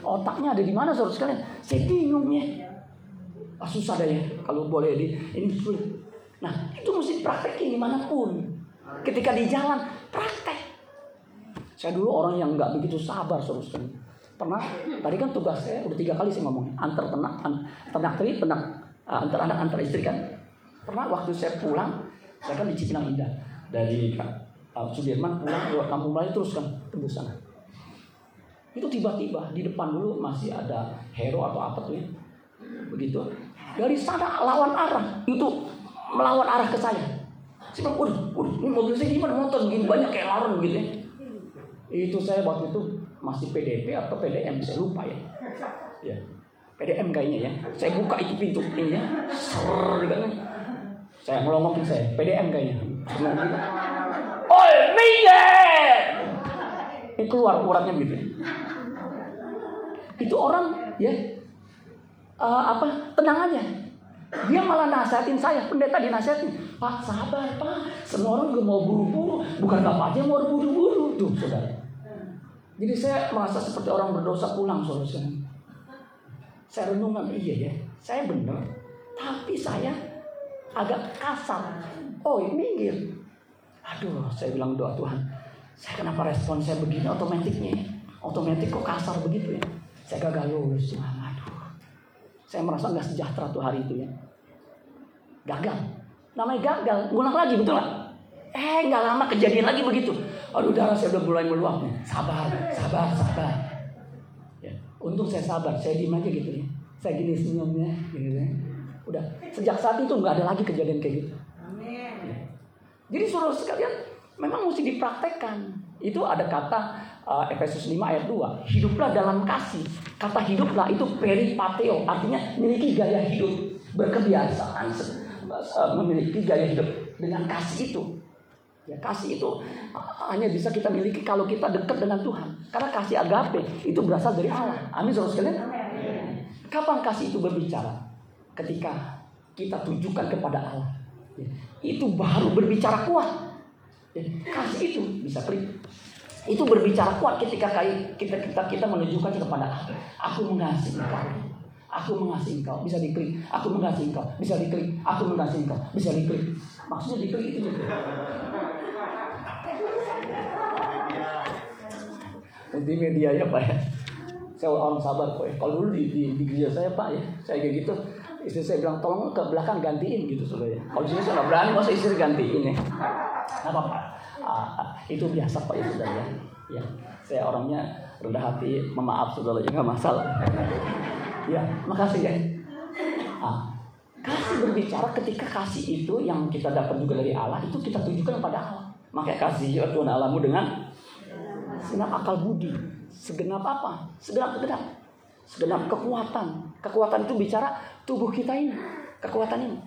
Otaknya ada di mana saudara sekalian? Saya bingung ya. Ah, susah deh ya kalau boleh di ini sulit. Nah itu mesti praktekin di mana pun. Ketika di jalan praktek. Saya dulu orang yang nggak begitu sabar sekalian. Pernah tadi kan tugas saya udah tiga kali saya ngomong antar ternak, an, ternak teri, ternak uh, antar anak antar istri kan. Pernah waktu saya pulang, saya kan di Cipinang Indah dari uh, Sudirman pulang ke Kampung Melayu terus kan tembus sana. Itu tiba-tiba di depan dulu masih ada hero atau apa tuh ya. Begitu. Dari sana lawan arah itu melawan arah ke saya. Saya bilang, waduh, waduh, ini mobil saya gimana motor begini banyak kayak larang gitu ya. Itu saya waktu itu masih PDP atau PDM saya lupa ya. Ya. PDM kayaknya ya. Saya buka itu pintu ini ya. Gitu kan. Saya melongokin saya, PDM kayaknya. Oi, minggir! Ini keluar uratnya begitu. Itu orang ya uh, apa tenang aja. Dia malah nasihatin saya, pendeta dinasihatin. Pak sabar pak, semua orang juga mau buru-buru. Bukan bapak aja yang mau buru-buru. Tuh saudara. Jadi saya merasa seperti orang berdosa pulang saudara. Saya renungan, iya ya, saya benar. Tapi saya agak kasar. Oh minggir. Aduh, saya bilang doa Tuhan. Saya kenapa respon saya begini otomatiknya? Otomatis kok kasar begitu ya? Saya gagal lulus Tuhan. Aduh. Saya merasa nggak sejahtera tuh hari itu ya. Gagal. Namanya gagal. Ngulang lagi betul nggak? Eh nggak lama kejadian lagi begitu. Aduh darah saya udah mulai meluap nih. Sabar, sabar, sabar. Ya. Untung saya sabar. Saya diem aja gitu ya. Saya gini senyumnya. Gitu ya. Udah. Sejak saat itu nggak ada lagi kejadian kayak gitu. Ya. Jadi suruh sekalian memang mesti dipraktekkan. Itu ada kata uh, Efesus 5 ayat 2. Hiduplah dalam kasih. Kata hiduplah itu peripateo. Artinya memiliki gaya hidup. Berkebiasaan. Uh, memiliki gaya hidup dengan kasih itu. Ya, kasih itu hanya bisa kita miliki kalau kita dekat dengan Tuhan. Karena kasih agape itu berasal dari Allah. Amin saudara sekalian. Kapan kasih itu berbicara? Ketika kita tujukan kepada Allah. Ya, itu baru berbicara kuat. Ya, kasih itu bisa klik. Itu berbicara kuat ketika kita kita kita menunjukkan kepada Allah. Aku mengasihi engkau. Aku mengasihi engkau. Bisa diklik. Aku mengasihi engkau. Bisa diklik. Aku mengasihi engkau. Bisa diklik. Maksudnya diklik itu gitu. Di media ya Pak ya. Saya orang sabar kok ya. Kalau dulu di, di, di gereja saya Pak ya, saya kayak gitu. Istri saya bilang tolong ke belakang gantiin gitu saudara ya. Kalau sini saya nggak berani masa istri gantiin ya. Nggak apa-apa. Ah, itu biasa Pak ya saudara ya. Ya, saya orangnya rendah hati, memaaf saudara ya masalah. Ya, makasih ya. Ah, kasih berbicara ketika kasih itu yang kita dapat juga dari Allah itu kita tunjukkan kepada Allah. Makanya kasih ya Tuhan Allahmu dengan segenap akal budi, segenap apa? Segenap segenap segenap kekuatan. Kekuatan itu bicara tubuh kita ini, kekuatan ini.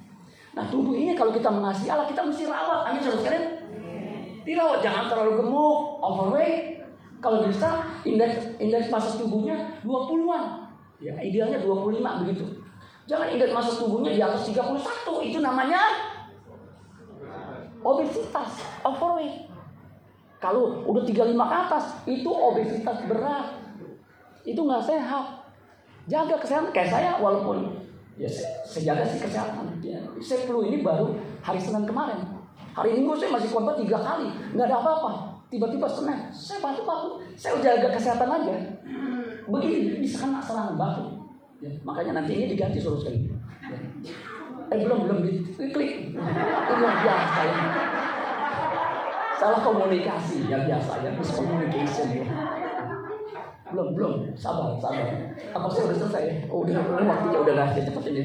Nah tubuh ini kalau kita mengasihi Allah kita mesti rawat. Amin saudara sekalian. Dirawat jangan terlalu gemuk, overweight. Kalau bisa indeks indeks massa tubuhnya 20-an. Ya, idealnya 25 begitu. Jangan indeks massa tubuhnya di atas 31. Itu namanya obesitas, overweight. Kalau udah 35 ke atas, itu obesitas berat. Itu nggak sehat. Jaga kesehatan kayak saya walaupun ya saya, jaga sih kesehatan. Ya, saya flu ini baru hari Senin kemarin. Hari Minggu saya masih korban tiga kali, nggak ada apa-apa. Tiba-tiba Senin, saya batu-batu. Saya jaga kesehatan aja. Begini bisa kena serangan batu. Ya, makanya nanti ini diganti suruh sekali. Ya. Eh belum belum diklik. Itu luar biasa ya. Salah komunikasi ya biasa ya, miscommunication ya. Belum belum, sabar sabar. Apa saya udah selesai ya? Oh, udah waktunya udah nggak cepet ini.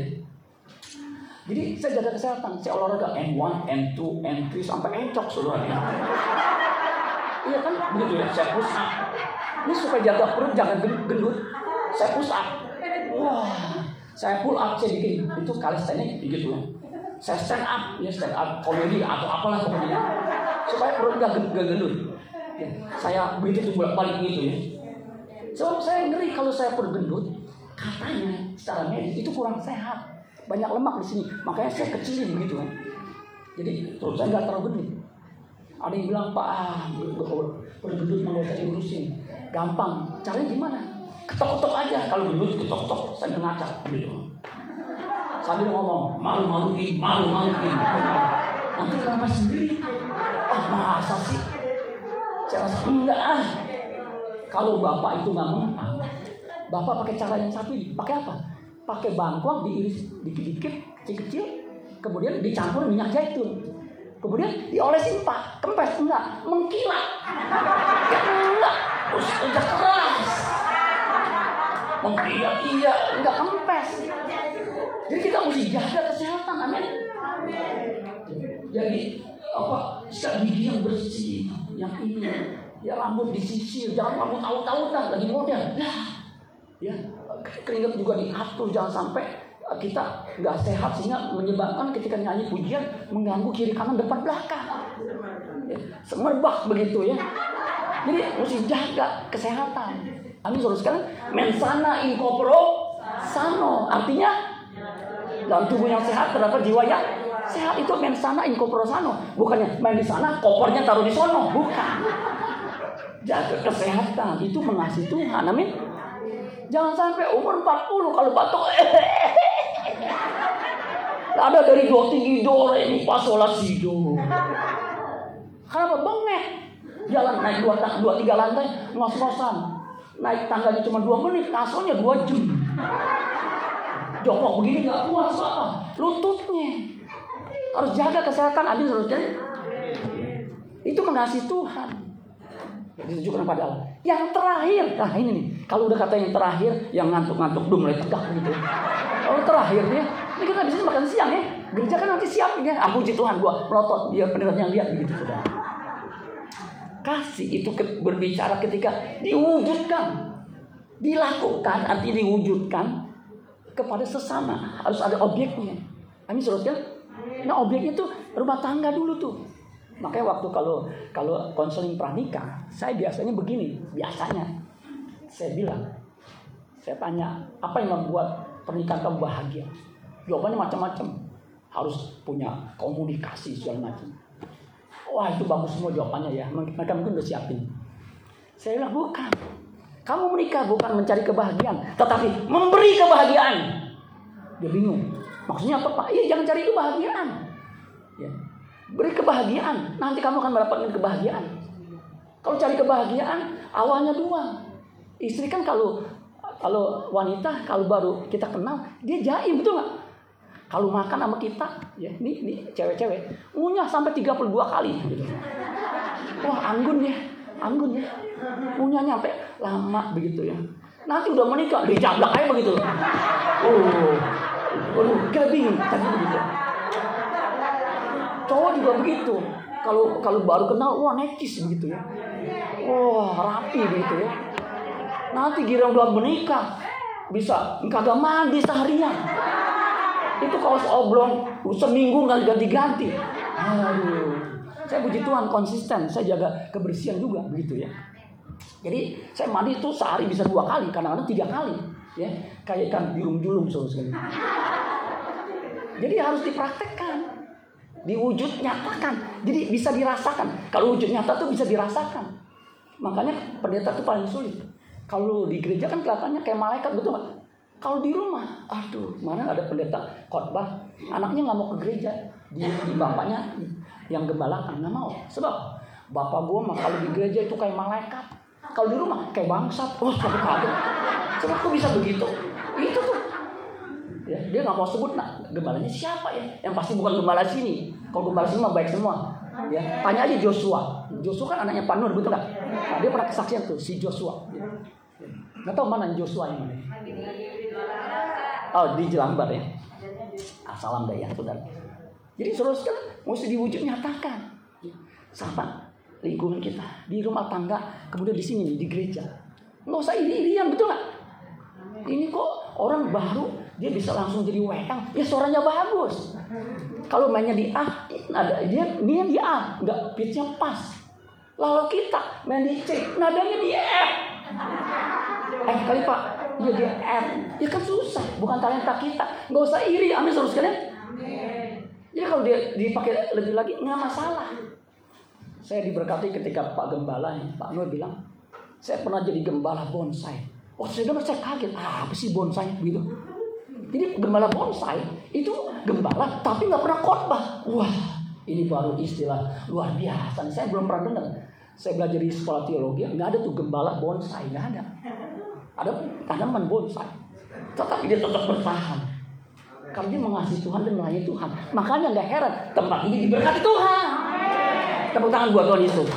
Jadi saya jaga kesehatan, saya olahraga N1, N2, N3 sampai encok saudara. Iya kan begitu ya, saya push. Ini supaya jaga perut jangan gendut. Saya push up. Wah, saya pull up saya bikin itu calisthenics begitu ya. Saya stand up, ya stand up komedi atau apalah pokoknya supaya perut gak gendut. Ya, saya begitu bolak balik gitu ya. Sebab saya ngeri kalau saya perut gendut, katanya secara medis itu kurang sehat. Banyak lemak di sini, makanya saya kecilin begitu kan. Jadi terus saya nggak terlalu gendut. Ada yang bilang Pak, ah, perut gendut mau usah diurusin. Gampang. Caranya gimana? Ketok-ketok aja. Kalau gendut ketok-ketok, saya ngacak gitu. Sambil ngomong, malu-maluin, malu-maluin. Nanti kenapa sendiri? Oh masa sih? Saya enggak ah. Kalau bapak itu nggak mempan, bapak pakai cara yang satu ini. Pakai apa? Pakai bangkuang diiris dikit-dikit, kecil-kecil, kemudian dicampur minyak zaitun. Kemudian diolesin pak, kempes enggak, mengkilat. Enggak, udah keras. Mengkilat iya, enggak kempes. Jadi kita mesti jaga kesehatan, amin. Jadi apa sikat gigi yang bersih, yang ini, ya rambut disisir, jangan rambut tahu-tahuan lagi model. Nah, ya keringat juga diatur, jangan sampai kita nggak sehat sehingga menyebabkan ketika nyanyi pujian mengganggu kiri kanan depan belakang. Ya, semerbak begitu ya. Jadi mesti jaga kesehatan. Amin saudara sekalian. Mensana in corporo sano. Artinya Dalam tubuh yang sehat terdapat jiwa yang sehat itu main sana in corpore sano. Bukannya main di sana, kopernya taruh di sono. Bukan. Jaga kesehatan itu mengasihi Tuhan. Amin. Jangan sampai umur 40 kalau batuk. Ada dari do tinggi do re mi fa sol la si do. Kenapa bengek? Jalan naik dua, dua tiga lantai ngos-ngosan. Naik tangganya cuma dua menit, ngasonya dua jam. Jongkok begini nggak kuat soalnya lututnya. Harus jaga kesehatan, amin harus jadi. Itu mengasihi Tuhan. Ditujukan kepada Allah. Yang terakhir, nah ini nih, kalau udah kata yang terakhir, yang ngantuk-ngantuk dum mulai tegak gitu. Kalau terakhir dia, ini kita bisa makan siang ya. Gereja kan nanti siap ya. Ah, puji Tuhan gua melotot biar pendengarnya lihat begitu sudah. Kasih itu berbicara ketika diwujudkan, dilakukan, artinya diwujudkan kepada sesama. Harus ada objeknya. Amin saudara. Nah objeknya tuh rumah tangga dulu tuh. Makanya waktu kalau kalau konseling pranikah, saya biasanya begini, biasanya saya bilang, saya tanya apa yang membuat pernikahan kamu bahagia? Jawabannya macam-macam. Harus punya komunikasi segala macam. Wah itu bagus semua jawabannya ya. Mereka mungkin udah siapin. Saya bilang bukan. Kamu menikah bukan mencari kebahagiaan, tetapi memberi kebahagiaan. Dia bingung. Maksudnya apa Pak? Iya jangan cari kebahagiaan. Ya. Beri kebahagiaan. Nanti kamu akan mendapatkan kebahagiaan. Kalau cari kebahagiaan, awalnya dua. Istri kan kalau kalau wanita kalau baru kita kenal, dia jaim betul nggak? Kalau makan sama kita, ya ini ini cewek-cewek ngunyah sampai 32 kali gitu. Wah, anggun ya, anggun ya. Ngunyahnya sampai lama begitu ya. Nanti udah menikah, dijablak aja begitu. Oh, Waduh, kita bingung tadi begitu. Cowok juga begitu. Kalau kalau baru kenal, wah necis begitu ya. Wah rapi begitu ya. Nanti gira udah menikah, bisa kagak mandi seharian. Itu kaos oblong seminggu nggak ganti-ganti. Aduh, saya puji Tuhan konsisten, saya jaga kebersihan juga begitu ya. Jadi saya mandi itu sehari bisa dua kali, kadang-kadang tiga kali, ya kayak ikan julum-julum saudara. Jadi harus dipraktekkan, diwujud nyatakan, jadi bisa dirasakan. Kalau wujud nyata tuh bisa dirasakan. Makanya pendeta tuh paling sulit. Kalau di gereja kan kelihatannya kayak malaikat betul? Kalau di rumah, aduh, mana ada pendeta khotbah, anaknya nggak mau ke gereja, di, di bapaknya yang gembalakan nggak mau. Sebab bapak gua mah kalau di gereja itu kayak malaikat, kalau di rumah kayak bangsat. Wah, tapi kaget. Sebab kok bisa begitu? Itu tuh. Ya, dia nggak mau sebut nah, gembalanya siapa ya? Yang pasti bukan gembala sini. Kalau gembala sini mah baik semua. Ya, tanya aja Joshua. Joshua kan anaknya Panur, betul nggak? Nah, dia pernah kesaksian tuh si Joshua. Ya. Nggak tahu mana Joshua yang mana. Oh di Jelambar ya. Ah, salam daya saudara. Jadi saudara mesti diwujud nyatakan. Sama lingkungan kita di rumah tangga, kemudian di sini di gereja. Nggak usah ini irian betul nggak? Ini kok orang baru dia bisa langsung jadi WM, ya suaranya bagus. Kalau mainnya di A, ada dia dia di A, nggak pitchnya pas. Lalu kita main di C, nadanya di F. Eh kali Pak, dia di F. Ya kan susah, bukan talenta kita. Nggak usah iri, amin saudara sekalian. Ya kalau dia dipakai lebih lagi nggak masalah. Saya diberkati ketika Pak Gembala, Pak Nur bilang, saya pernah jadi gembala bonsai. Oh saya dengar saya kaget, ah, apa sih bonsai gitu. Jadi gembala bonsai itu gembala tapi nggak pernah khotbah. Wah ini baru istilah luar biasa. Saya belum pernah dengar. Saya belajar di sekolah teologi nggak ada tuh gembala bonsai nggak ada. Ada tanaman bonsai. Tetapi dia tetap bertahan. Karena dia mengasihi Tuhan dan melayani Tuhan. Makanya nggak heran tempat ini diberkati Tuhan. Tepuk tangan buat Tuhan Yesus.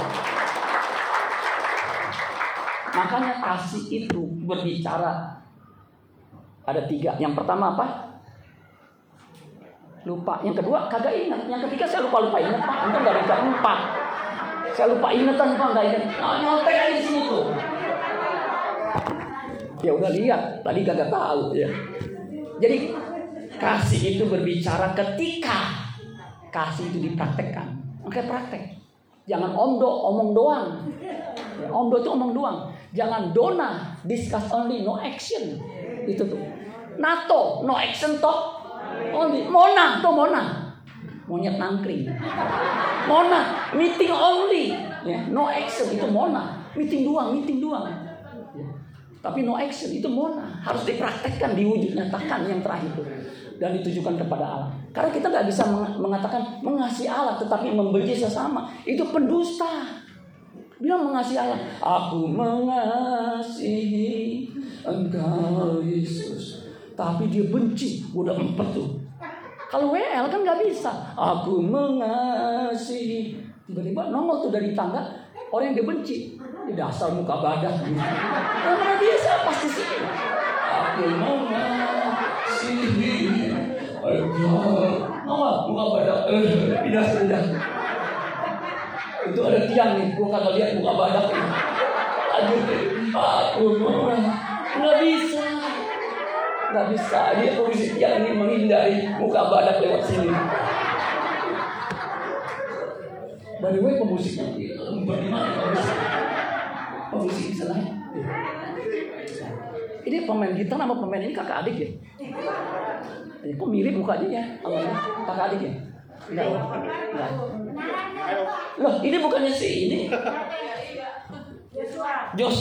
Makanya kasih itu berbicara ada tiga. Yang pertama apa? Lupa. Yang kedua kagak ingat. Yang ketiga saya lupa lupa ingat pak. Untung nggak ada empat. Saya lupa ingatan pak nggak ingat. Nah, nyontek aja di sini tuh. Ya udah lihat. Tadi kagak tahu ya. Jadi kasih itu berbicara ketika kasih itu dipraktekkan. Oke praktek. Jangan omdo omong doang. Ya, omdo itu omong doang. Jangan dona, discuss only, no action. Itu tuh. NATO, no action toh. Only. Mona, tuh Mona. Monyet nangkring. Mona, meeting only. Ya, no action itu Mona. Meeting doang, meeting doang. Tapi no action itu Mona. Harus dipraktekkan, diwujud nyatakan yang terakhir. Dan ditujukan kepada Allah. Karena kita nggak bisa meng- mengatakan mengasihi Allah tetapi membenci sesama. Itu pendusta. Bilang mengasihi Allah. Aku mengasihi engkau Yesus. Tapi dia benci. Udah empat tuh. Kalau WL kan nggak bisa. Aku mengasihi. Tiba-tiba nongol tuh dari tangga. Orang yang dia benci. Ya dasar muka badak. Mana bisa pasti sih. Aku mengasihi. engkau. Nongol muka badak. Eh, Pindah pindah. Itu ada tiang nih. Gua kagak lihat muka badak ini. Aduh, aku mau. Nggak bisa. Nggak bisa. Dia polisi tiang ini menghindari muka badak lewat sini. By the way, pemusiknya bagaimana bisa. Ini pemain gitar sama pemain ini kakak adik ya? Eh, Kok mirip mukanya ya? Ini? kakak adik ya? Enggak. Enggak. Loh, ini bukannya si ini? Jos.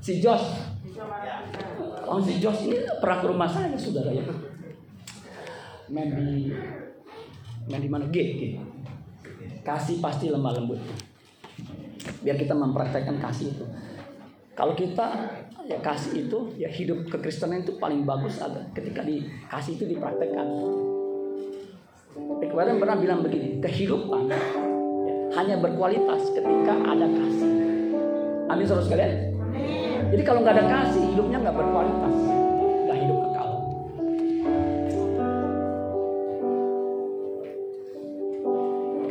Si Jos. Oh, si Jos ini pernah ke rumah saya saudara ya. Main di main di mana? G, G. Kasih pasti lemah lembut. Biar kita mempraktekkan kasih itu. Kalau kita ya kasih itu ya hidup kekristenan itu paling bagus ada ketika dikasih itu dipraktekkan. Kemarin pernah bilang begini, kehidupan ya, hanya berkualitas ketika ada kasih. Amin saudara sekalian. Jadi kalau nggak ada kasih, hidupnya nggak berkualitas, nggak hidup kekal.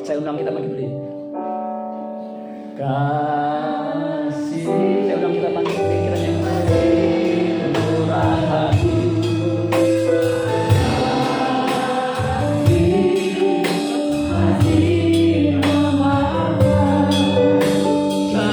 Saya undang kita bagi beli. God.